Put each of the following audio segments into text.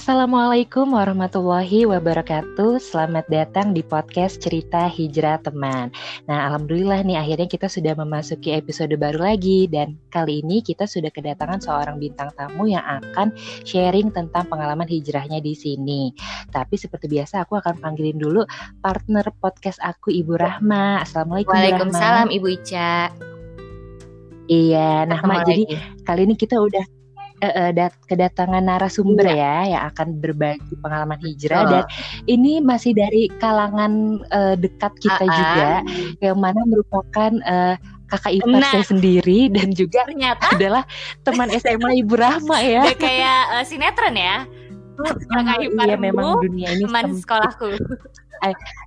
Assalamualaikum warahmatullahi wabarakatuh. Selamat datang di podcast Cerita Hijrah Teman. Nah, alhamdulillah nih akhirnya kita sudah memasuki episode baru lagi dan kali ini kita sudah kedatangan seorang bintang tamu yang akan sharing tentang pengalaman hijrahnya di sini. Tapi seperti biasa aku akan panggilin dulu partner podcast aku Ibu Rahma. Assalamualaikum Waalaikumsalam Ibu Ica. Iya, nah Mak, jadi kali ini kita udah uh, kedatangan narasumber iya. ya yang akan berbagi pengalaman hijrah oh. dan ini masih dari kalangan uh, dekat kita uh-uh. juga yang mana merupakan uh, kakak ipar nah, saya sendiri dan juga ternyata adalah teman SMA Ibu Rahma ya. Udah kayak uh, sinetron ya. Kakak ipar iya, memang dunia ini teman sekolahku.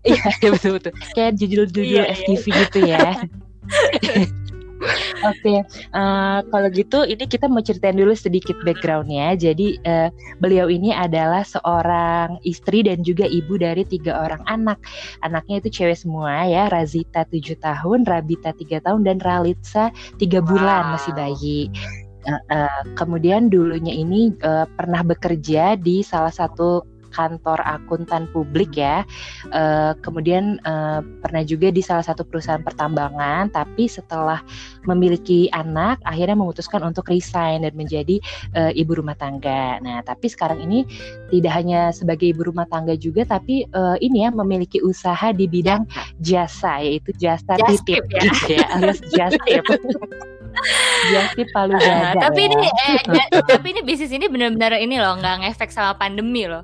iya, betul betul. Kayak judul-judul iya, FTV iya. gitu ya. Oke, okay. uh, eh, kalau gitu ini kita mau ceritain dulu sedikit backgroundnya. Jadi uh, beliau ini adalah seorang istri dan juga ibu dari tiga orang anak. Anaknya itu cewek semua ya, Razita tujuh tahun, Rabita tiga tahun, dan Ralitsa tiga bulan wow. masih bayi. Uh, uh, kemudian dulunya ini uh, pernah bekerja di salah satu kantor akuntan publik ya. Uh, kemudian uh, pernah juga di salah satu perusahaan pertambangan, tapi setelah memiliki anak, akhirnya memutuskan untuk resign dan menjadi uh, ibu rumah tangga. Nah, tapi sekarang ini tidak hanya sebagai ibu rumah tangga juga, tapi uh, ini ya memiliki usaha di bidang jasa, yaitu jasa just titip ya. gitu ya, alias just tip. Jasti palu dada. Uh, tapi ya. ini eh, tapi ini bisnis ini benar-benar ini loh nggak ngefek sama pandemi loh.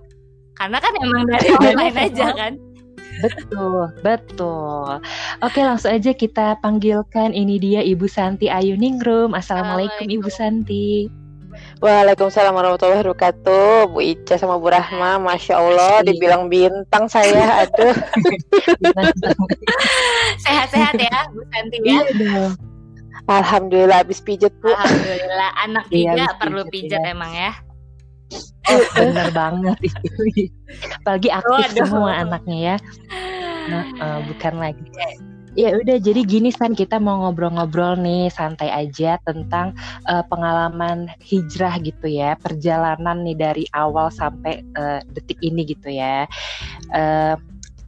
Karena kan emang dari online aja kan. Betul, betul. Oke, langsung aja kita panggilkan ini dia Ibu Santi Ayu Ningrum. Assalamualaikum Ibu Santi. Waalaikumsalam warahmatullahi wabarakatuh Bu Ica sama Bu Rahma Masya Allah dibilang bintang saya Aduh Sehat-sehat ya Bu Santi ya iya Alhamdulillah habis pijet Bu Alhamdulillah Anak iya, tiga perlu pijet ya. emang ya Oh, bener banget itu. Apalagi aktif Waduh. semua anaknya ya. Nah, uh, bukan lagi Ya udah jadi gini San kita mau ngobrol-ngobrol nih santai aja tentang uh, pengalaman hijrah gitu ya perjalanan nih dari awal sampai uh, detik ini gitu ya. Uh,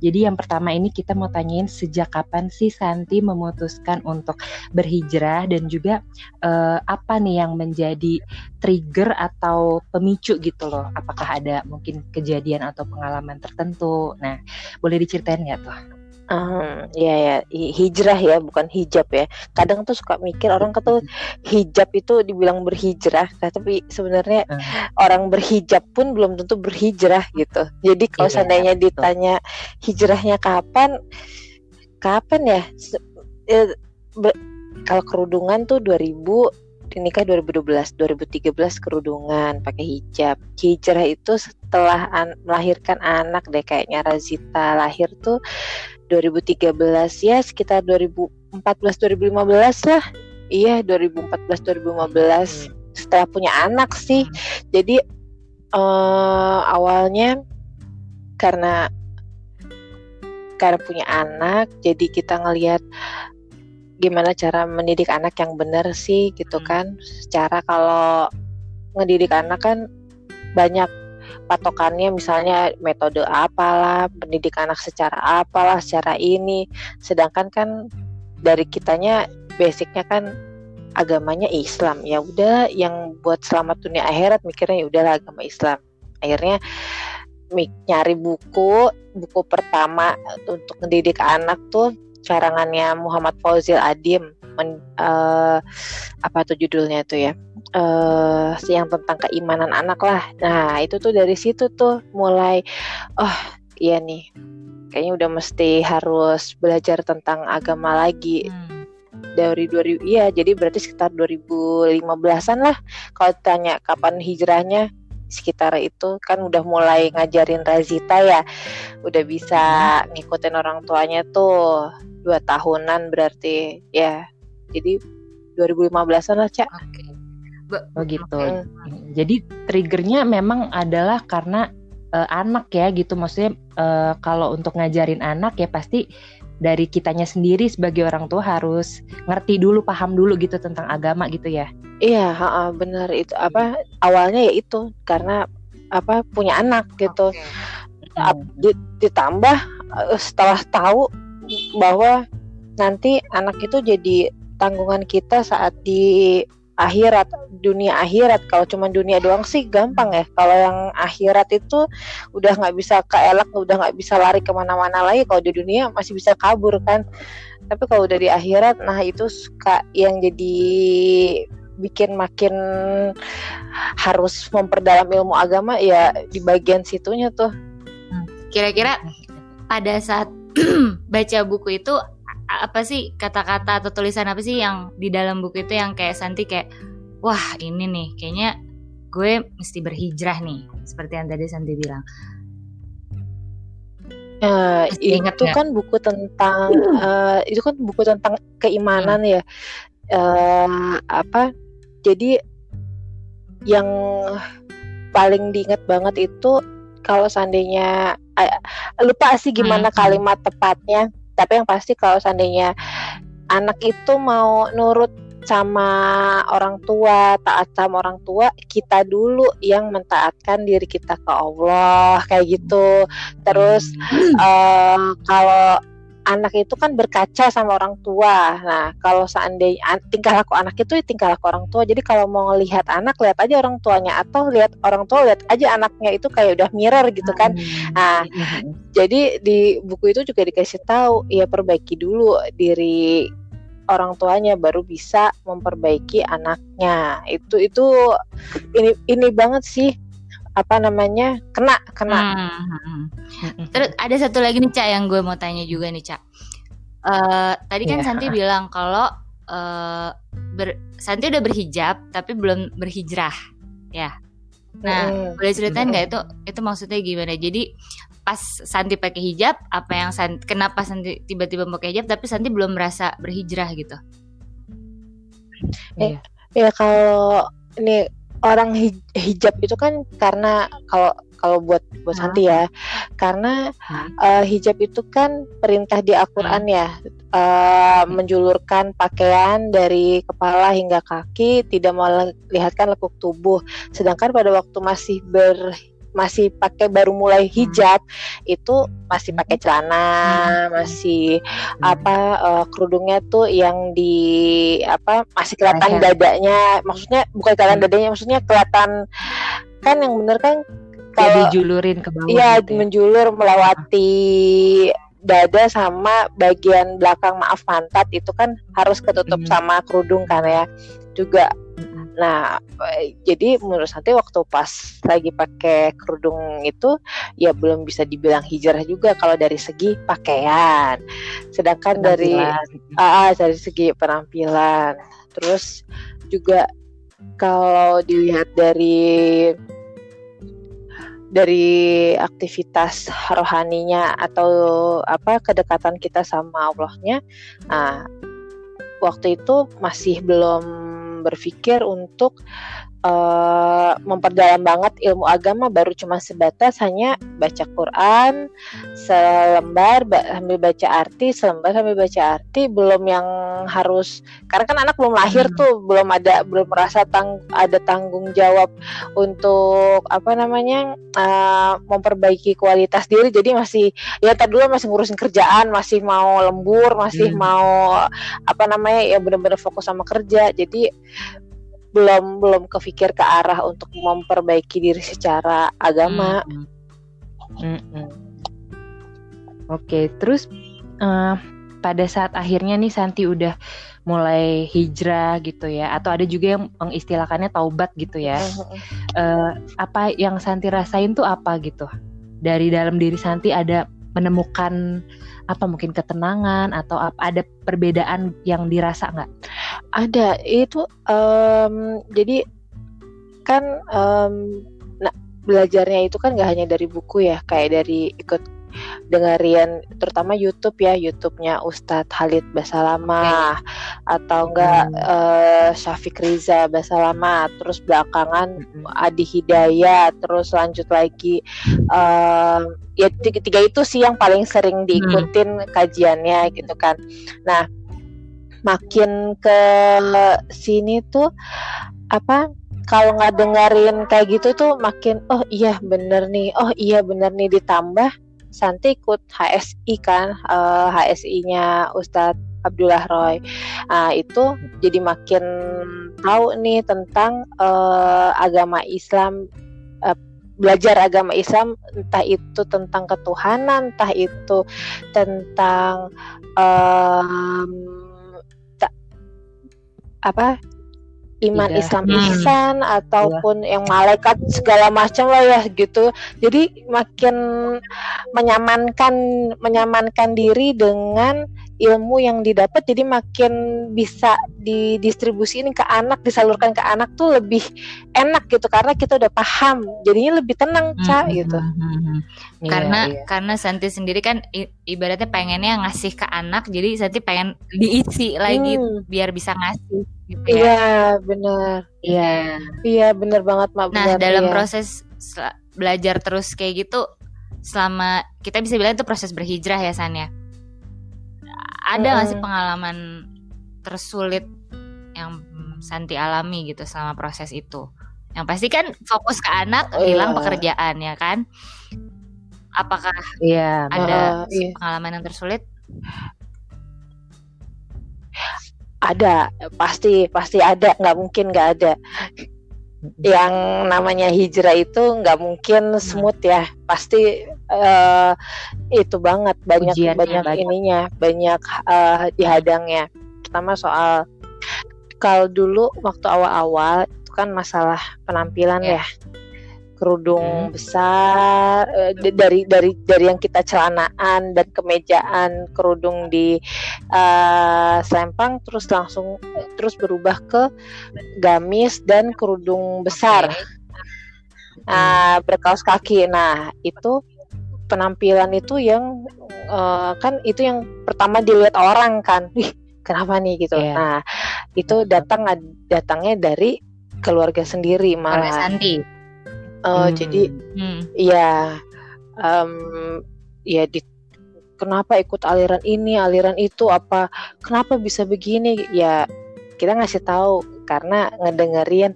jadi yang pertama ini kita mau tanyain sejak kapan sih Santi memutuskan untuk berhijrah dan juga uh, apa nih yang menjadi trigger atau pemicu gitu loh. Apakah ada mungkin kejadian atau pengalaman tertentu? Nah, boleh diceritain nggak tuh? Um, ya ya hijrah ya bukan hijab ya. Kadang tuh suka mikir orang kata hijab itu dibilang berhijrah, tapi sebenarnya uh. orang berhijab pun belum tentu berhijrah gitu. Jadi kalau yeah, seandainya betul. ditanya hijrahnya kapan, kapan ya? ya kalau kerudungan tuh 2000 nikah 2012, 2013 kerudungan pakai hijab. Hijrah itu setelah an melahirkan anak deh kayaknya Razita lahir tuh 2013 ya sekitar 2014 2015 lah. Iya 2014 2015 setelah punya anak sih. Jadi uh, awalnya karena karena punya anak jadi kita ngelihat gimana cara mendidik anak yang benar sih gitu hmm. kan. Secara kalau ngedidik anak kan banyak patokannya misalnya metode apalah pendidik anak secara apalah secara ini. Sedangkan kan dari kitanya basicnya kan agamanya Islam. Ya udah yang buat selamat dunia akhirat mikirnya ya udahlah agama Islam. Akhirnya nyari buku buku pertama untuk mendidik anak tuh carangannya Muhammad Fauzil Adim. Men, uh, apa tuh judulnya tuh ya uh, yang tentang keimanan anak lah. Nah itu tuh dari situ tuh mulai oh iya nih. Kayaknya udah mesti harus belajar tentang agama lagi. Hmm. dari 2000 iya jadi berarti sekitar 2015an lah. Kalau tanya kapan hijrahnya sekitar itu kan udah mulai ngajarin Razita ya. Udah bisa hmm. ngikutin orang tuanya tuh dua tahunan berarti ya. Jadi 2015an lah cak. Okay. Oh gitu. hmm. jadi triggernya memang adalah karena uh, anak ya gitu. Maksudnya uh, kalau untuk ngajarin anak ya pasti dari kitanya sendiri sebagai orang tua harus ngerti dulu paham dulu gitu tentang agama gitu ya. Iya benar. Itu apa awalnya ya itu karena apa punya anak gitu. Okay. ditambah eh, setelah tahu bahwa nanti anak itu jadi tanggungan kita saat di akhirat dunia akhirat. Kalau cuma dunia doang sih gampang ya. Kalau yang akhirat itu udah nggak bisa keelak udah nggak bisa lari ke mana-mana lagi. Kalau di dunia masih bisa kabur kan. Tapi kalau udah di akhirat nah itu suka yang jadi bikin makin harus memperdalam ilmu agama ya di bagian situnya tuh. Kira-kira pada saat baca buku itu apa sih kata-kata atau tulisan apa sih yang di dalam buku itu yang kayak Santi kayak wah ini nih kayaknya gue mesti berhijrah nih seperti yang tadi Santi bilang. Uh, itu kan buku tentang uh, itu kan buku tentang keimanan hmm. ya uh, apa jadi yang paling diingat banget itu kalau seandainya uh, lupa sih gimana hmm. kalimat tepatnya tapi yang pasti kalau seandainya anak itu mau nurut sama orang tua, taat sama orang tua, kita dulu yang mentaatkan diri kita ke Allah kayak gitu. Terus uh, kalau anak itu kan berkaca sama orang tua. Nah, kalau seandainya tingkah laku anak itu ya tingkah laku orang tua. Jadi kalau mau ngelihat anak lihat aja orang tuanya atau lihat orang tua lihat aja anaknya itu kayak udah mirror gitu kan. Nah, jadi di buku itu juga dikasih tahu ya perbaiki dulu diri orang tuanya baru bisa memperbaiki anaknya. Itu itu ini ini banget sih apa namanya kena kena. Hmm. hmm, hmm. Terus ada satu lagi nih cak yang gue mau tanya juga nih cak. Uh, tadi kan yeah. Santi bilang kalau uh, ber, Santi udah berhijab tapi belum berhijrah, ya. Nah, mm. boleh ceritain nggak mm. itu itu maksudnya gimana? Jadi pas Santi pakai hijab, apa yang Santi, kenapa Santi tiba-tiba pakai hijab tapi Santi belum merasa berhijrah gitu? Eh, ya kalau ini orang hijab itu kan karena kalau kalau buat buat Santi ya karena uh, hijab itu kan perintah di Al-Qur'an ya uh, menjulurkan pakaian dari kepala hingga kaki tidak melihatkan lekuk tubuh. Sedangkan pada waktu masih ber masih pakai baru mulai hmm. hijab hmm. itu masih pakai celana hmm. masih hmm. apa uh, kerudungnya tuh yang di apa masih kelihatan dadanya maksudnya bukan kelihatan hmm. dadanya maksudnya kelihatan kan yang bener kan kalau dijulurin ke bawah iya gitu ya? menjulur melewati dada sama bagian belakang maaf pantat itu kan harus ketutup hmm. sama kerudung kan ya juga Nah, jadi menurut saya waktu pas lagi pakai kerudung itu ya belum bisa dibilang hijrah juga kalau dari segi pakaian. Sedangkan dari ah, dari segi penampilan. Terus juga kalau dilihat dari dari aktivitas rohaninya atau apa kedekatan kita sama Allahnya, nah, waktu itu masih belum berpikir untuk uh, memperdalam banget ilmu agama baru cuma sebatas hanya baca Quran selembar sambil baca arti selembar sambil baca arti belum yang harus karena kan anak belum lahir hmm. tuh belum ada belum merasa tang ada tanggung jawab untuk apa namanya uh, memperbaiki kualitas diri jadi masih ya tadi dulu masih ngurusin kerjaan masih mau lembur masih hmm. mau apa namanya ya benar-benar fokus sama kerja jadi belum belum kepikir ke arah untuk memperbaiki diri secara agama. Mm -hmm. mm -hmm. Oke, terus uh, pada saat akhirnya nih Santi udah mulai hijrah gitu ya, atau ada juga yang mengistilahkannya taubat gitu ya. Uh, apa yang Santi rasain tuh apa gitu? Dari dalam diri Santi ada menemukan apa mungkin ketenangan atau apa ada perbedaan yang dirasa nggak? Ada itu um, jadi kan um, nah belajarnya itu kan nggak hanya dari buku ya kayak dari ikut dengerin terutama YouTube ya YouTube-nya Ustadz Halid Basalamah atau enggak hmm. uh, Syafiq Riza Basalamah terus belakangan hmm. Adi Hidayat terus lanjut lagi uh, ya tiga, tiga itu sih yang paling sering diikutin hmm. kajiannya gitu kan nah makin ke sini tuh apa kalau nggak dengerin kayak gitu tuh makin oh iya bener nih oh iya bener nih ditambah Santi ikut HSI kan uh, eh, HSI-nya Ustadz Abdullah Roy. Nah, itu jadi makin tahu nih tentang uh, agama Islam uh, belajar agama Islam entah itu tentang ketuhanan entah itu tentang um, apa iman Tidak. Islam hmm. ihsan ataupun iya. yang malaikat segala macam lah ya gitu. Jadi makin menyamankan menyamankan diri dengan ilmu yang didapat jadi makin bisa didistribusiin ke anak disalurkan ke anak tuh lebih enak gitu karena kita udah paham jadinya lebih tenang hmm, ca hmm, gitu hmm, hmm, hmm. karena iya. karena Santi sendiri kan ibaratnya pengennya ngasih ke anak jadi Santi pengen diisi lagi hmm. biar bisa ngasih gitu ya iya benar iya iya benar banget mak nah benar, dalam iya. proses belajar terus kayak gitu selama kita bisa bilang itu proses berhijrah ya San ya ada nggak sih pengalaman tersulit yang Santi alami gitu selama proses itu? Yang pasti kan fokus ke anak, oh, hilang iya. pekerjaan ya kan? Apakah iya, ada uh, iya. pengalaman yang tersulit? Ada, pasti pasti ada, nggak mungkin nggak ada yang namanya hijrah itu nggak mungkin hmm. smooth ya pasti uh, itu banget banyak Ujiannya banyak, banyak ininya banyak uh, dihadangnya pertama soal kalau dulu waktu awal-awal itu kan masalah penampilan yeah. ya kerudung hmm. besar uh, dari dari dari yang kita celanaan dan kemejaan kerudung di uh, selempang terus langsung terus berubah ke gamis dan kerudung besar. Uh, berkaos kaki. Nah itu penampilan itu yang uh, kan itu yang pertama dilihat orang kan. Wih, kenapa nih gitu? Yeah. nah itu datang datangnya dari keluarga sendiri malah. Santi uh, hmm. jadi hmm. ya um, ya di kenapa ikut aliran ini aliran itu apa kenapa bisa begini ya kita ngasih tahu karena ngedengerin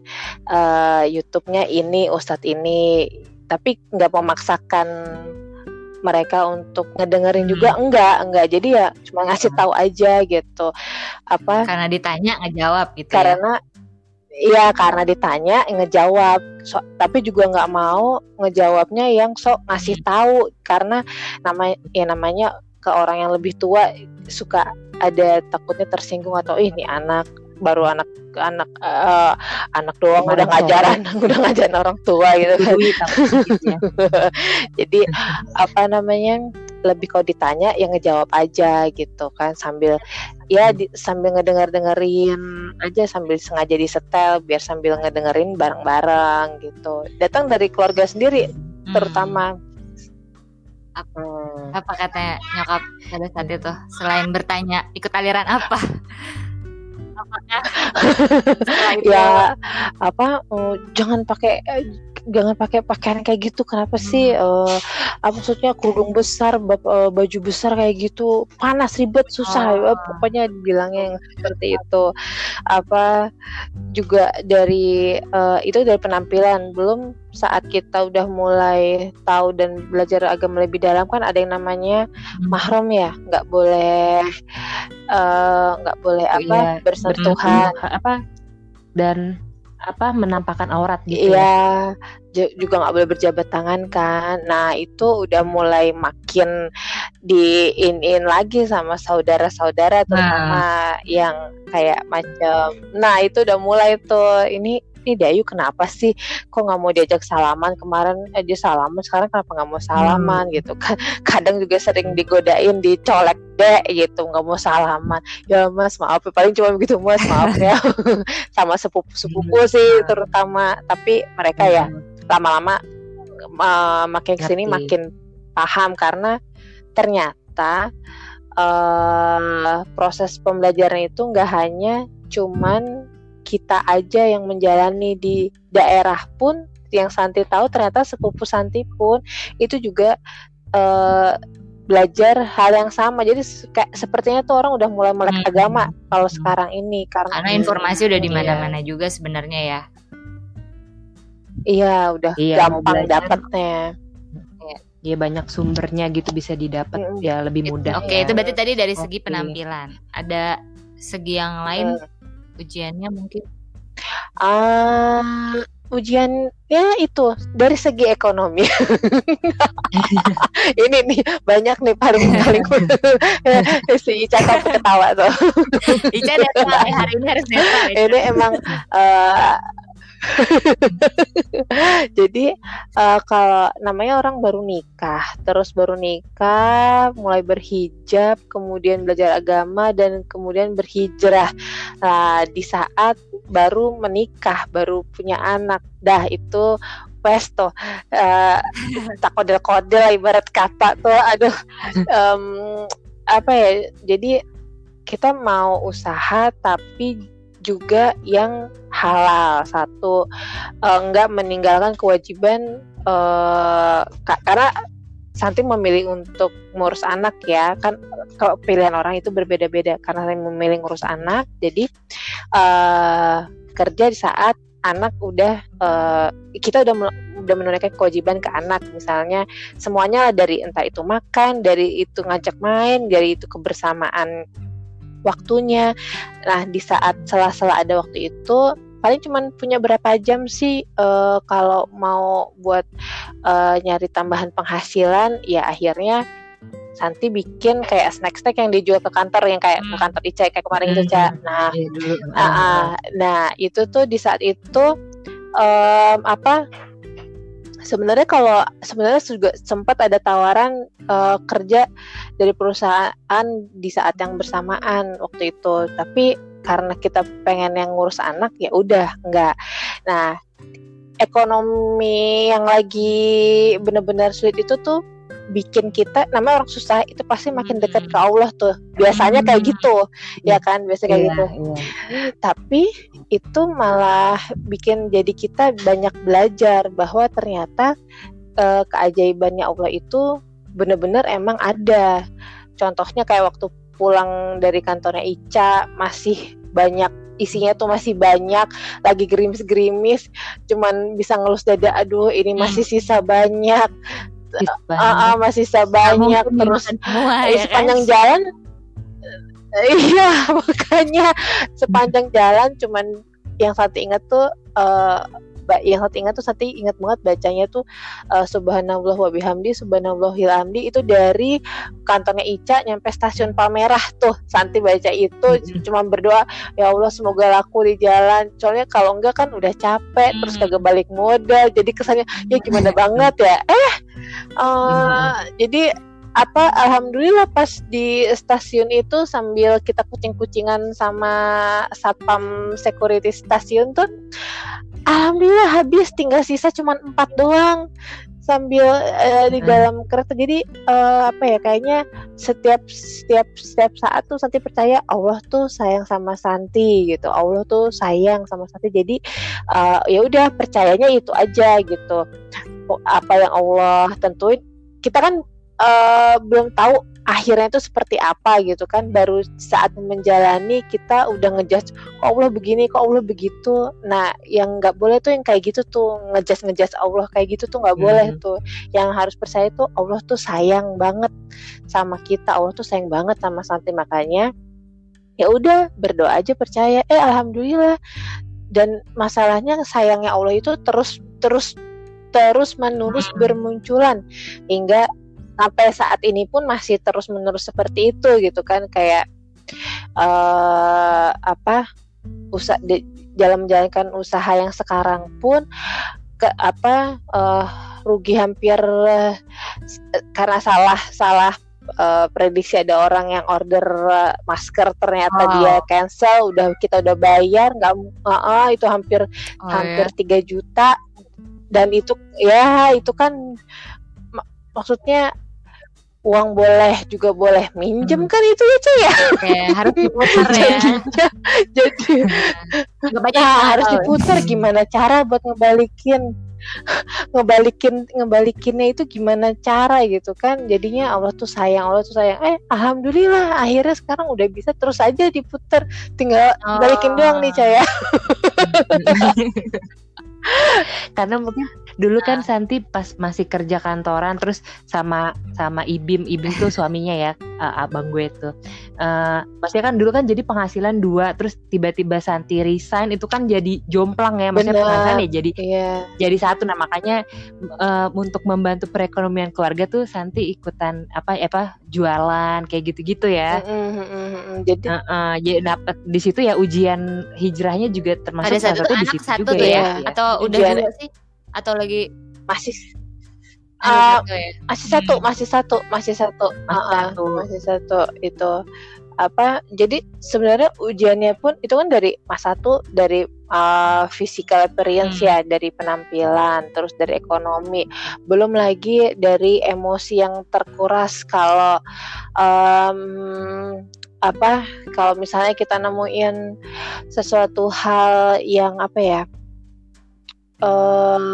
uh, YouTube-nya ini Ustadz ini tapi nggak memaksakan mereka untuk ngedengerin hmm. juga enggak enggak jadi ya cuma ngasih tahu aja gitu apa karena ditanya ngejawab gitu ya? karena ya? Iya karena ditanya ngejawab, so, tapi juga nggak mau ngejawabnya yang sok ngasih tahu. Karena nama ya namanya ke orang yang lebih tua suka ada takutnya tersinggung atau ini anak baru anak anak uh, anak doang udah ngajaran udah ngajarin orang tua gitu kan. Jadi apa namanya lebih kalau ditanya yang ngejawab aja gitu kan sambil ya di, sambil ngedenger dengerin aja sambil sengaja disetel biar sambil ngedengerin bareng-bareng gitu datang dari keluarga sendiri hmm. terutama apa, hmm. apa kata nyokap pada saat itu selain bertanya ikut aliran apa ya apa uh, jangan pakai uh, jangan pakai pakaian kayak gitu. Kenapa sih uh, maksudnya kerudung besar uh, baju besar kayak gitu? Panas ribet susah. Oh. uh, pokoknya bilangnya yang seperti itu. Apa juga dari uh, itu dari penampilan. Belum saat kita udah mulai tahu dan belajar agama lebih dalam kan ada yang namanya hmm. mahram ya. Nggak boleh nggak uh, boleh oh, apa iya. bersentuhan. Apa? Dan apa menampakkan aurat gitu iya ya? juga nggak boleh berjabat tangan kan nah itu udah mulai makin diin-in lagi sama saudara-saudara terutama nah. yang kayak macam nah itu udah mulai tuh ini ini Dayu kenapa sih kok nggak mau diajak salaman kemarin? Aja salaman sekarang kenapa nggak mau salaman? Hmm. gitu. Kan kadang juga sering digodain dicolek deh gitu nggak mau salaman. Ya mas maaf ya paling cuma begitu mas maaf ya. Sama sepupu sepupu hmm. sih terutama. Tapi mereka ya hmm. lama-lama uh, makin ke sini makin paham karena ternyata uh, proses pembelajaran itu nggak hanya cuman kita aja yang menjalani di daerah pun yang Santi tahu ternyata sepupu Santi pun itu juga uh, belajar hal yang sama jadi kayak sepertinya tuh orang udah mulai melek hmm. agama kalau sekarang ini karena karena informasi udah di iya. mana-mana juga sebenarnya ya iya udah Iya, gampang belajar. dapatnya ya banyak sumbernya gitu bisa didapat Mm-mm. ya lebih mudah Oke, ya. itu berarti tadi dari segi penampilan. Ada segi yang lain Hmm. Ujiannya mungkin Ah, ujian ya itu dari segi ekonomi. Ini nih banyak nih paling paling si Ica ketawa tuh. Ica ya, hari ini harus. Ini emang eh, jadi eh, kalau namanya orang baru nikah, terus baru nikah, mulai berhijab, kemudian belajar agama dan kemudian berhijrah. Nah, di saat baru menikah, baru punya anak, dah itu wes tuh eh, tak kodel-kodel ibarat kata tuh, aduh, em, apa ya? Jadi kita mau usaha tapi juga yang halal. Satu eh, enggak meninggalkan kewajiban ka- karena Santi memilih untuk ngurus anak ya. Kan kalau pilihan orang itu berbeda-beda. Karena saya memilih ngurus anak jadi eh kerja di saat anak udah eh, kita udah udah menunaikan kewajiban ke anak. Misalnya semuanya dari entah itu makan dari itu ngajak main dari itu kebersamaan waktunya Nah, di saat sela-sela ada waktu itu, paling cuman punya berapa jam sih eh, kalau mau buat eh, nyari tambahan penghasilan, ya akhirnya Santi bikin kayak snack-snack yang dijual ke kantor yang kayak ke Hmm. kantor Ica kayak kemarin itu, Ca. Nah, Iya, dulu ah, ah. nah itu tuh di saat itu em, apa? Sebenarnya kalau sebenarnya juga sempat ada tawaran eh, kerja dari perusahaan di saat yang bersamaan waktu itu, tapi karena kita pengen yang ngurus anak ya udah enggak. Nah, ekonomi yang lagi benar-benar sulit itu tuh bikin kita namanya orang susah itu pasti makin dekat ke Allah tuh. Biasanya kayak gitu. Ya kan, biasanya kayak Iya, gitu iya. tapi itu malah bikin jadi kita banyak belajar bahwa ternyata eh, keajaibannya Allah itu benar-benar emang ada. Contohnya kayak waktu pulang dari kantornya Ica masih banyak isinya tuh masih banyak lagi gerimis-gerimis cuman bisa ngelus dada aduh ini masih sisa banyak Banget. ah, masih banyak terus semua Eh, ya kan? sepanjang jalan eh, iya makanya sepanjang jalan cuman yang satu ingat tuh ba- yang satu ingat tuh Santi ingat banget bacanya tuh eh, subhanallah wa bihamdi subhanallahil hamdi itu dari kantornya Ica nyampe stasiun Palmerah tuh Santi baca itu Mhm. cuma berdoa ya Allah semoga laku di jalan. Soalnya kalau enggak kan udah capek terus Hmm. kagak balik modal jadi kesannya ya gimana banget ya? Eh eh, jadi apa alhamdulillah pas di stasiun itu sambil kita kucing-kucingan sama satpam security stasiun tuh alhamdulillah habis. Tinggal sisa cuma empat doang sambil eh, di dalam kereta jadi eh, apa ya kayaknya setiap setiap setiap saat tuh Santi percaya Allah tuh sayang sama Santi gitu. Allah tuh sayang sama Santi. Jadi eh, ya udah percayanya itu aja gitu. Apa yang Allah tentuin kita kan eh, belum tahu akhirnya itu seperti apa gitu kan. Baru saat menjalani kita udah ngejudge kok Allah begini kok Allah begitu? Nah yang nggak boleh tuh yang kayak gitu tuh ngejudge ngejudge Allah kayak gitu tuh nggak boleh Mhm. tuh. Yang harus percaya tuh Allah tuh sayang banget sama kita Allah tuh sayang banget sama Santi. Makanya ya udah berdoa aja percaya. Eh alhamdulillah. Dan masalahnya sayangnya Allah itu terus terus terus menerus Hmm. bermunculan. Hingga sampai saat ini pun masih terus menerus seperti itu gitu kan kayak eh apa usaha di, dalam menjalankan usaha yang sekarang pun ke apa eh, rugi hampir s- karena salah salah eh, prediksi ada orang yang order eh, masker ternyata Oh. dia cancel udah kita udah bayar nggak ah, ah, itu hampir Oh, hampir. 3 juta dan itu ya itu kan mak- maksudnya uang boleh juga boleh minjem Hmm. kan itu ya Cek, ya? Oke, harus diputar ya. jadinya jadi Nggak banyak ya, yang harus diputar gimana cara buat ngebalikin ngebalikin ngebalikinnya itu gimana cara gitu kan? Jadinya Allah tuh sayang Allah tuh sayang. Eh alhamdulillah akhirnya sekarang udah bisa terus aja diputar. Tinggal balikin doang nih Oh. Caya karena mungkin dulu kan nah. Santi pas masih kerja kantoran terus sama sama Ibim Ibim tuh suaminya ya uh, abang gue tuh uh, maksudnya kan dulu kan jadi penghasilan dua terus tiba-tiba Santi resign itu kan jadi jomplang ya maksudnya Bener. penghasilan ya jadi yeah. jadi satu nah makanya uh, untuk membantu perekonomian keluarga tuh Santi ikutan apa apa jualan kayak gitu-gitu ya mm -hmm. jadi uh, uh, jadi dapat di situ ya ujian hijrahnya juga termasuk ada satu, satu di situ satu juga ya, ya atau udah dua sih atau lagi masih uh, ya? masih satu hmm. masih satu masih satu masih, uh, satu. masih satu itu apa jadi sebenarnya ujiannya pun itu kan dari mas satu dari uh, physical appearance hmm. ya dari penampilan terus dari ekonomi belum lagi dari emosi yang terkuras kalau um, apa kalau misalnya kita nemuin sesuatu hal yang apa ya um,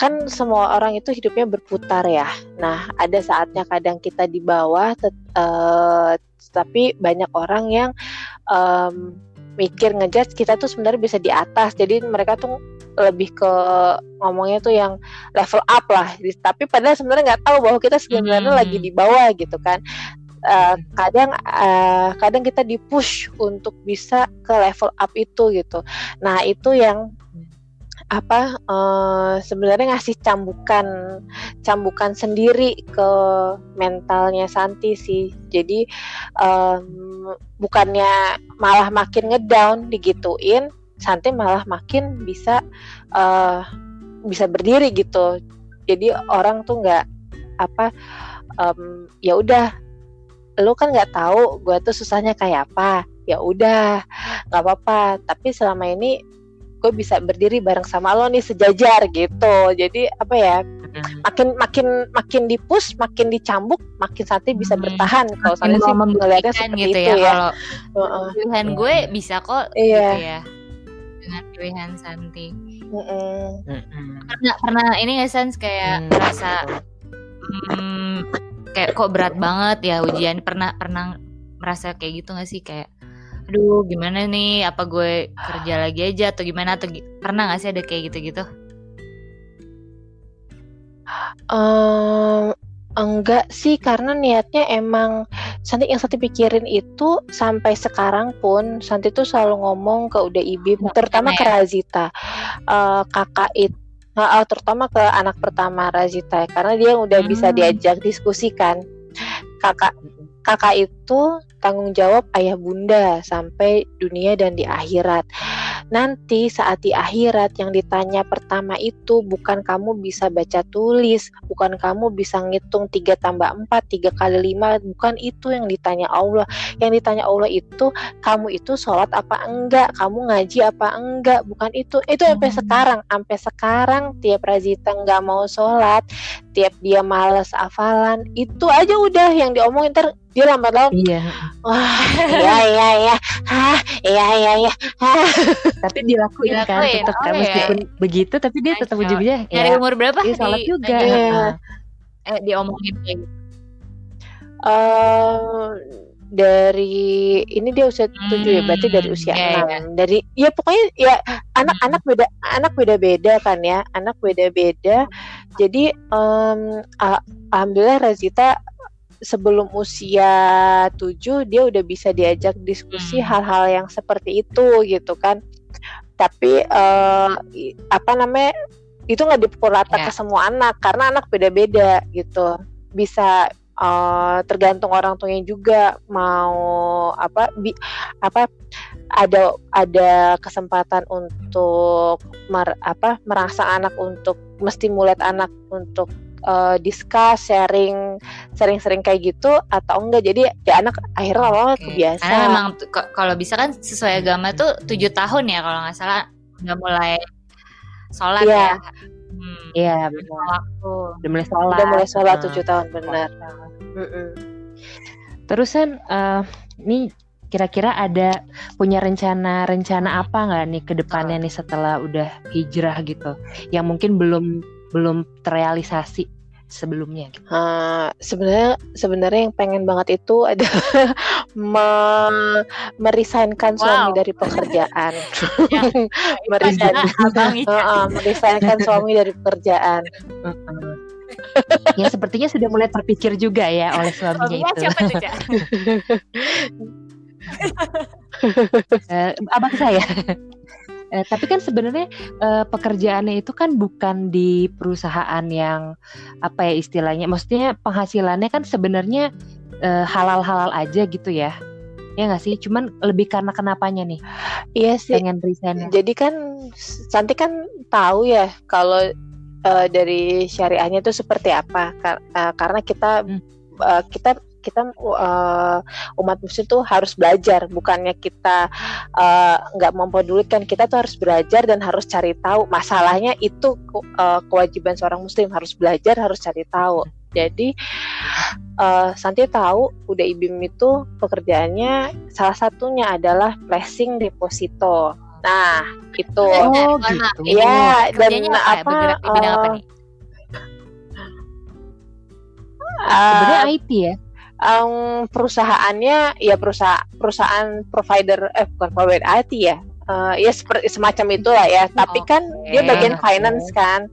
kan semua orang itu hidupnya berputar ya. Nah, ada saatnya kadang kita di bawah, uh, tapi banyak orang yang um, mikir ngejudge kita tuh sebenarnya bisa di atas. Jadi mereka tuh lebih ke ngomongnya tuh yang level up lah. Tapi padahal sebenarnya nggak tahu bahwa kita sebenarnya hmm. lagi di bawah gitu kan. Uh, kadang uh, kadang kita dipush untuk bisa ke level up itu gitu. Nah itu yang apa uh, sebenarnya ngasih cambukan cambukan sendiri ke mentalnya Santi sih. Jadi um, bukannya malah makin ngedown digituin Santi malah makin bisa uh, bisa berdiri gitu. Jadi orang tuh nggak apa um, ya udah lu kan nggak tahu gue tuh susahnya kayak apa. Ya udah nggak apa-apa. Tapi selama ini gue bisa berdiri bareng sama lo nih sejajar gitu. Jadi apa ya makin makin makin dipus makin dicambuk makin sate bisa hmm. bertahan. Kalau saya sih melihatnya seperti gitu itu ya, ya. kalau pilihan gue bisa kok iya. gitu ya. Dengan pilihan Santi. Karena karena ini nggak sense kayak mm. merasa hmm, kayak kok berat banget ya ujian. Pernah pernah merasa kayak gitu gak sih? Kayak aduh gimana nih? Apa gue kerja lagi aja atau gimana? Atau pernah gak sih ada kayak gitu-gitu? Um, enggak sih karena niatnya emang Santi yang Santi pikirin itu sampai sekarang pun Santi tuh selalu ngomong ke Uda Ibim terutama ke ya? Razita. Uh, kakak itu uh, terutama ke anak pertama Razita karena dia udah hmm. bisa diajak diskusikan kakak kakak itu tanggung jawab ayah bunda sampai dunia dan di akhirat. Nanti saat di akhirat yang ditanya pertama itu bukan kamu bisa baca tulis, bukan kamu bisa ngitung 3 tambah 4, 3 kali 5, bukan itu yang ditanya Allah. Yang ditanya Allah itu kamu itu sholat apa enggak, kamu ngaji apa enggak, bukan itu. Itu sampai hmm. sekarang, sampai sekarang tiap Razita enggak mau sholat, tiap dia males hafalan, itu aja udah yang diomongin ter dia lambat laun. Iya wah iya iya iya. Ah iya iya iya. Tapi dilakuin, dilakuin. kan tetap oh, kan iya. meskipun begitu tapi dia tetap ujungnya ya dari umur berapa? dia salat juga. iya. eh diomongin kayak gitu. Uh, dari ini dia usia tujuh hmm, ya berarti dari usia enam. Yeah, dari ya pokoknya ya anak-anak beda anak beda-beda kan ya anak beda-beda jadi um, alhamdulillah Razita sebelum usia tujuh dia udah bisa diajak diskusi hmm. hal-hal yang seperti itu gitu kan. Tapi uh, apa namanya itu nggak dipukul rata yeah. ke semua anak karena anak beda-beda gitu. Bisa uh, tergantung orang tuanya juga mau apa bi, apa ada ada kesempatan untuk mer, apa merasa anak untuk mesti mulet anak untuk uh, discuss sharing sering-sering kayak gitu atau enggak jadi ya anak akhirnya lama okay. kebiasa karena memang kalau bisa kan sesuai agama tuh tujuh tahun ya kalau nggak salah udah mulai sholat yeah. ya iya hmm, benar. waktu udah mulai sholat. udah mulai sholat hmm. tujuh tahun benar. Terusan uh, nih kira-kira ada punya rencana-rencana apa nggak nih ke depannya nih setelah udah hijrah gitu? Yang mungkin belum belum terrealisasi sebelumnya? Uh, sebenarnya sebenarnya yang pengen banget itu adalah me merisainkan wow. suami dari pekerjaan. ya, merisainkan, uh, uh, merisainkan suami dari pekerjaan. ya sepertinya sudah mulai terpikir juga ya oleh suaminya itu. Siapa itu, uh, abang saya. Eh, tapi kan sebenarnya eh, pekerjaannya itu kan bukan di perusahaan yang apa ya istilahnya, maksudnya penghasilannya kan sebenarnya eh, halal-halal aja gitu ya. Ya nggak sih? Cuman lebih karena kenapanya nih? Iya sih. Pengen resign. Jadi kan Santi kan tahu ya kalau uh, dari syariahnya itu seperti apa. Kar uh, karena kita hmm. uh, kita kita uh, umat muslim tuh harus belajar. Bukannya kita eh, nggak uh, mempedulikan kita tuh harus belajar dan harus cari tahu. Masalahnya itu uh, kewajiban seorang muslim. Harus belajar harus cari tahu. Jadi uh, Santi tahu udah ibim itu pekerjaannya salah satunya adalah placing deposito. Nah itu. Oh, gitu. ya dan apa, apa, uh, apa nih? Sebenarnya IT ya um, perusahaannya ya perusahaan perusahaan provider eh bukan provider IT ya uh, ya seperti semacam itulah ya tapi kan okay. dia bagian finance kan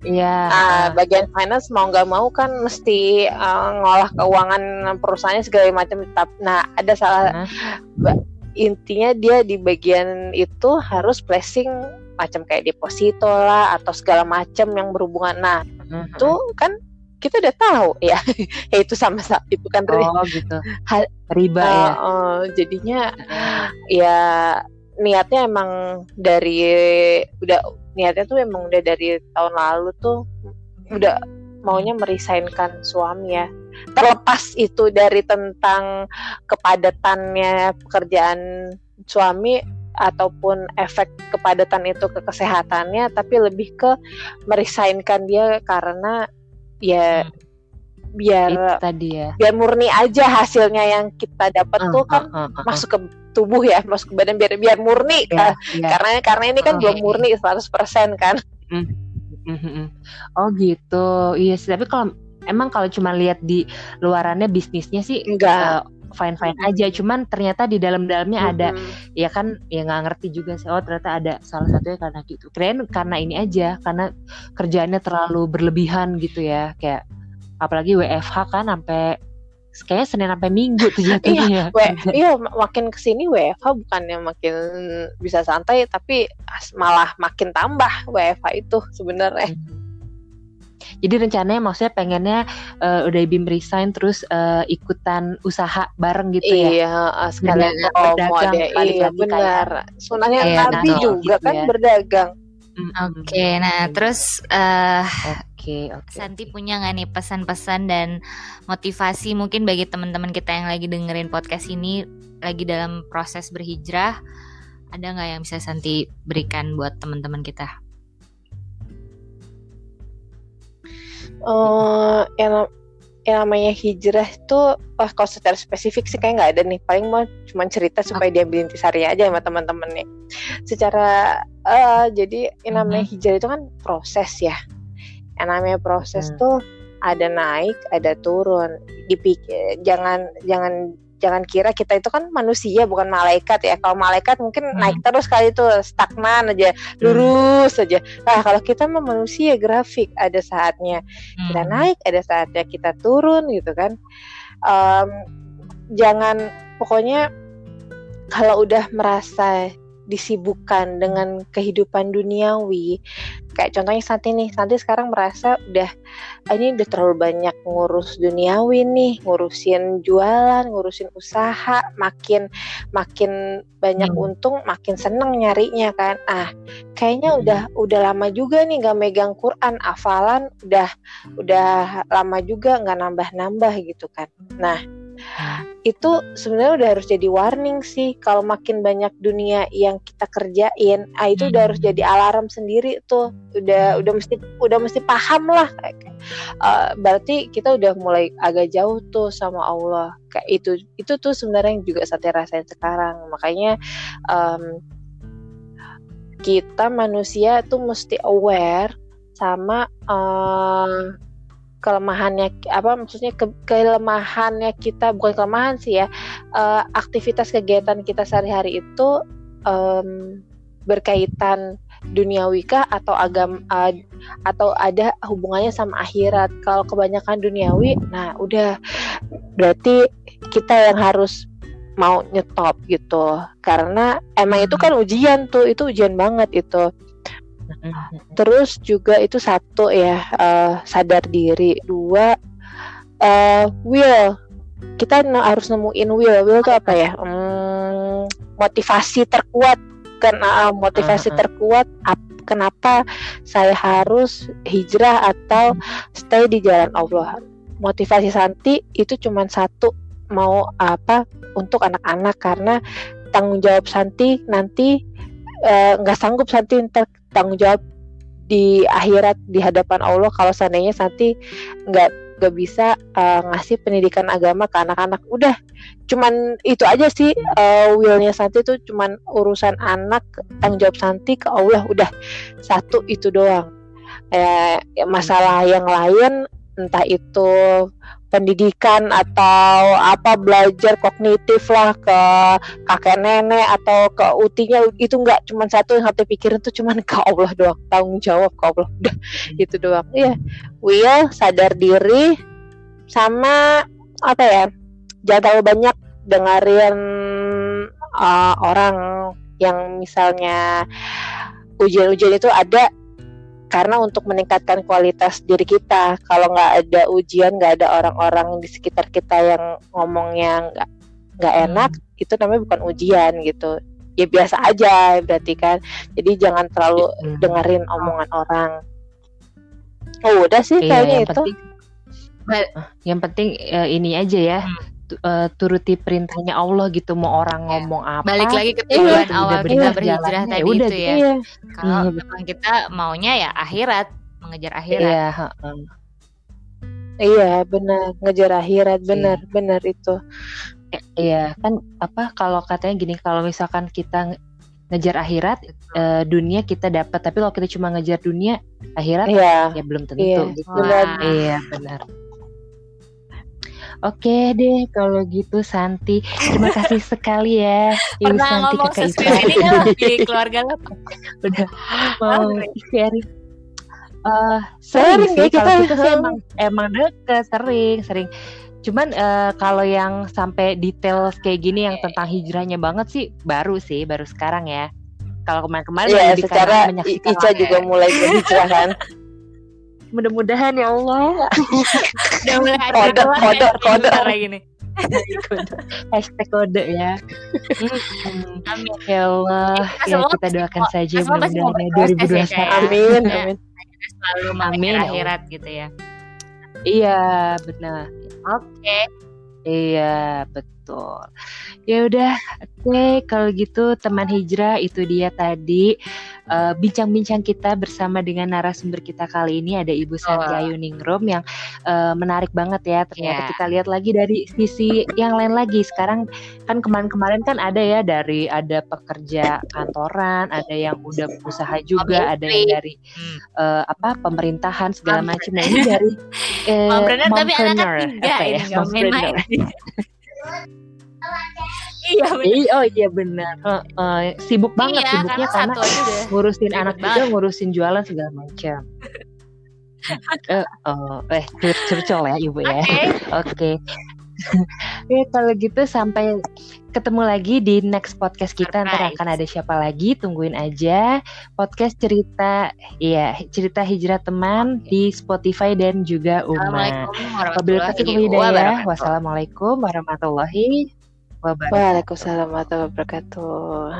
Iya. Nah, bagian finance mau nggak mau kan mesti uh, ngolah keuangan perusahaannya segala macam. Nah, ada salah uh. intinya dia di bagian itu harus placing macam kayak deposito lah atau segala macam yang berhubungan. Nah, uh -huh. itu kan kita udah tahu ya, ya itu sama sama itu kan oh gitu. ha, riba uh, ya uh, jadinya ya niatnya emang dari udah niatnya tuh emang udah dari tahun lalu tuh udah maunya merisainkan suami ya. Terlepas itu dari tentang kepadatannya pekerjaan suami ataupun efek kepadatan itu ke kesehatannya tapi lebih ke merisainkan dia karena ya hmm. biar Itu tadi ya. biar murni aja hasilnya yang kita dapat uh, tuh kan uh, uh, uh, masuk ke tubuh ya masuk ke badan biar biar murni yeah, yeah. karena karena ini kan uh, belum murni 100% kan. Mm, mm, oh gitu. Iya sih tapi kalau emang kalau cuma lihat di luarannya bisnisnya sih enggak. uh, fine fine aja cuman ternyata di dalam dalamnya mm-hmm. ada ya kan ya nggak ngerti juga sih oh ternyata ada salah satunya karena gitu keren karena ini aja karena kerjaannya terlalu berlebihan gitu ya kayak apalagi WFH kan sampai kayak Senin sampai Minggu tuh jatuhnya. iya, iya makin ke sini WFH bukannya makin bisa santai tapi malah makin tambah WFH itu sebenarnya. Hmm. Jadi rencananya maksudnya pengennya uh, udah Bim resign terus uh, ikutan usaha bareng gitu ya. Iya, sekalian oh, berdagang iya benar. Sebenarnya Nabi juga gitu kan ya. berdagang. Hmm, oke, okay, nah terus uh, oke, okay, okay. Santi punya nggak nih pesan-pesan dan motivasi mungkin bagi teman-teman kita yang lagi dengerin podcast ini lagi dalam proses berhijrah, ada nggak yang bisa Santi berikan buat teman-teman kita? Uh, yang yang namanya hijrah itu wah kalau secara spesifik sih kayak nggak ada nih. Paling mau cuma cerita supaya dia diambil intisari aja sama teman-teman nih secara uh, jadi yang namanya hijrah itu kan proses ya. Yang namanya proses hmm. tuh ada naik ada turun. Dipikir jangan jangan jangan kira kita itu kan manusia bukan malaikat ya kalau malaikat mungkin hmm. naik terus kali itu stagnan aja hmm. lurus hmm. aja nah kalau kita mah manusia grafik ada saatnya hmm. kita naik ada saatnya kita turun gitu kan um, jangan pokoknya kalau udah merasa disibukkan dengan kehidupan duniawi kayak contohnya Santi nih Santi sekarang merasa udah ah, ini udah terlalu banyak ngurus duniawi nih ngurusin jualan ngurusin usaha makin makin banyak hmm. untung makin seneng nyarinya kan ah kayaknya hmm. udah udah lama juga nih gak megang Quran hafalan udah udah lama juga nggak nambah-nambah gitu kan nah itu sebenarnya udah harus jadi warning sih kalau makin banyak dunia yang kita kerjain ah itu udah harus jadi alarm sendiri tuh. Udah udah mesti udah mesti paham lah uh, berarti kita udah mulai agak jauh tuh sama Allah. Kayak itu itu tuh sebenarnya juga saya rasain sekarang. Makanya um, kita manusia tuh mesti aware sama uh, kelemahannya apa maksudnya ke, kelemahannya kita bukan kelemahan sih ya uh, aktivitas kegiatan kita sehari-hari itu um, berkaitan duniawi kah atau agam uh, atau ada hubungannya sama akhirat? Kalau kebanyakan duniawi nah udah berarti kita yang harus mau nyetop gitu. Karena emang itu kan ujian tuh itu ujian banget itu Terus juga itu satu ya uh, sadar diri. Dua uh, will kita harus nemuin will. Will itu apa ya? Hmm, motivasi terkuat karena uh, motivasi terkuat ap, kenapa saya harus hijrah atau stay di jalan Allah. Motivasi Santi itu cuma satu mau apa untuk anak-anak karena tanggung jawab Santi nanti nggak uh, sanggup Santi tanggung jawab di akhirat di hadapan Allah kalau seandainya nanti nggak nggak bisa uh, ngasih pendidikan agama ke anak-anak. Udah cuman itu aja sih uh, willnya Santi itu cuman urusan anak tanggung jawab Santi ke Allah udah. Satu itu doang. Eh, masalah yang lain entah itu pendidikan atau apa belajar kognitif lah ke kakek nenek atau ke utinya itu nggak cuma satu yang harus dipikirin tuh cuma ke Allah doang tanggung jawab ke Allah udah hmm. itu doang iya will sadar diri sama apa ya jangan terlalu banyak dengerin uh, orang yang misalnya ujian-ujian itu ada karena untuk meningkatkan kualitas diri kita kalau nggak ada ujian nggak ada orang-orang di sekitar kita yang ngomongnya nggak nggak hmm. enak hmm. itu namanya bukan ujian gitu ya biasa aja berarti kan jadi jangan terlalu hmm. dengerin omongan orang oh udah sih iya, kayaknya itu penting, yang penting uh, ini aja ya hmm uh, turuti perintahnya Allah gitu mau orang yeah. ngomong apa balik lagi ke tujuan iya, awal kita berhijrah tadi udah, itu ya iya. kalau iya. memang kita maunya ya akhirat mengejar akhirat iya iya benar ngejar akhirat benar iya. benar itu iya kan apa kalau katanya gini kalau misalkan kita ngejar akhirat uh, dunia kita dapat tapi kalau kita cuma ngejar dunia akhirat iya. ya belum tentu iya, gitu. benar. iya benar Oke deh kalau gitu Santi. Terima kasih sekali ya Ibu Pernah Santi kakak Ita. Ini kan di keluarga lo. Udah mau sharing. Uh, sering, sih kalau kita sih emang emang deket sering sering cuman uh, kalau yang sampai detail kayak gini yang tentang hijrahnya banget sih baru sih baru sekarang ya kalau kemarin-kemarin ya, secara Ica juga mulai berhijrah kan mudah-mudahan ya Allah. Udah mulai ada kode kode kode. lagi nih. Hashtag kode ya. Amin ya Allah. Ya kita doakan saja mudah-mudahan 2021 ya, amin amin. selalu amin ya akhirat gitu ya. Iya benar. Oke. Iya betul ya udah oke okay, kalau gitu teman hijrah itu dia tadi Eh, bincang-bincang uh, kita bersama dengan narasumber kita kali ini ada Ibu Santi Ayu Ningrum yang uh, menarik banget ya. Ternyata yeah. kita lihat lagi dari sisi yang lain lagi. Sekarang kan kemarin-kemarin kan ada ya dari ada pekerja kantoran, ada yang udah usaha juga, ada yang dari uh, apa pemerintahan segala macam. Nah ini dari uh, tapi anaknya tiga ya? Main-main. Iya benar. oh iya benar. Uh, uh, sibuk banget iya, sibuknya karena, karena ngurusin anak banget. juga, ngurusin jualan segala macam. uh, uh, eh curcol ya ibu ya. Oke. Okay. Okay. ya kalau gitu sampai ketemu lagi di next podcast kita ntar akan ada siapa lagi tungguin aja podcast cerita ya cerita hijrah teman okay. di Spotify dan juga Uma. Wassalamualaikum warahmatullahi wabarakatuh. Waalaikumsalam warahmatullahi wabarakatuh.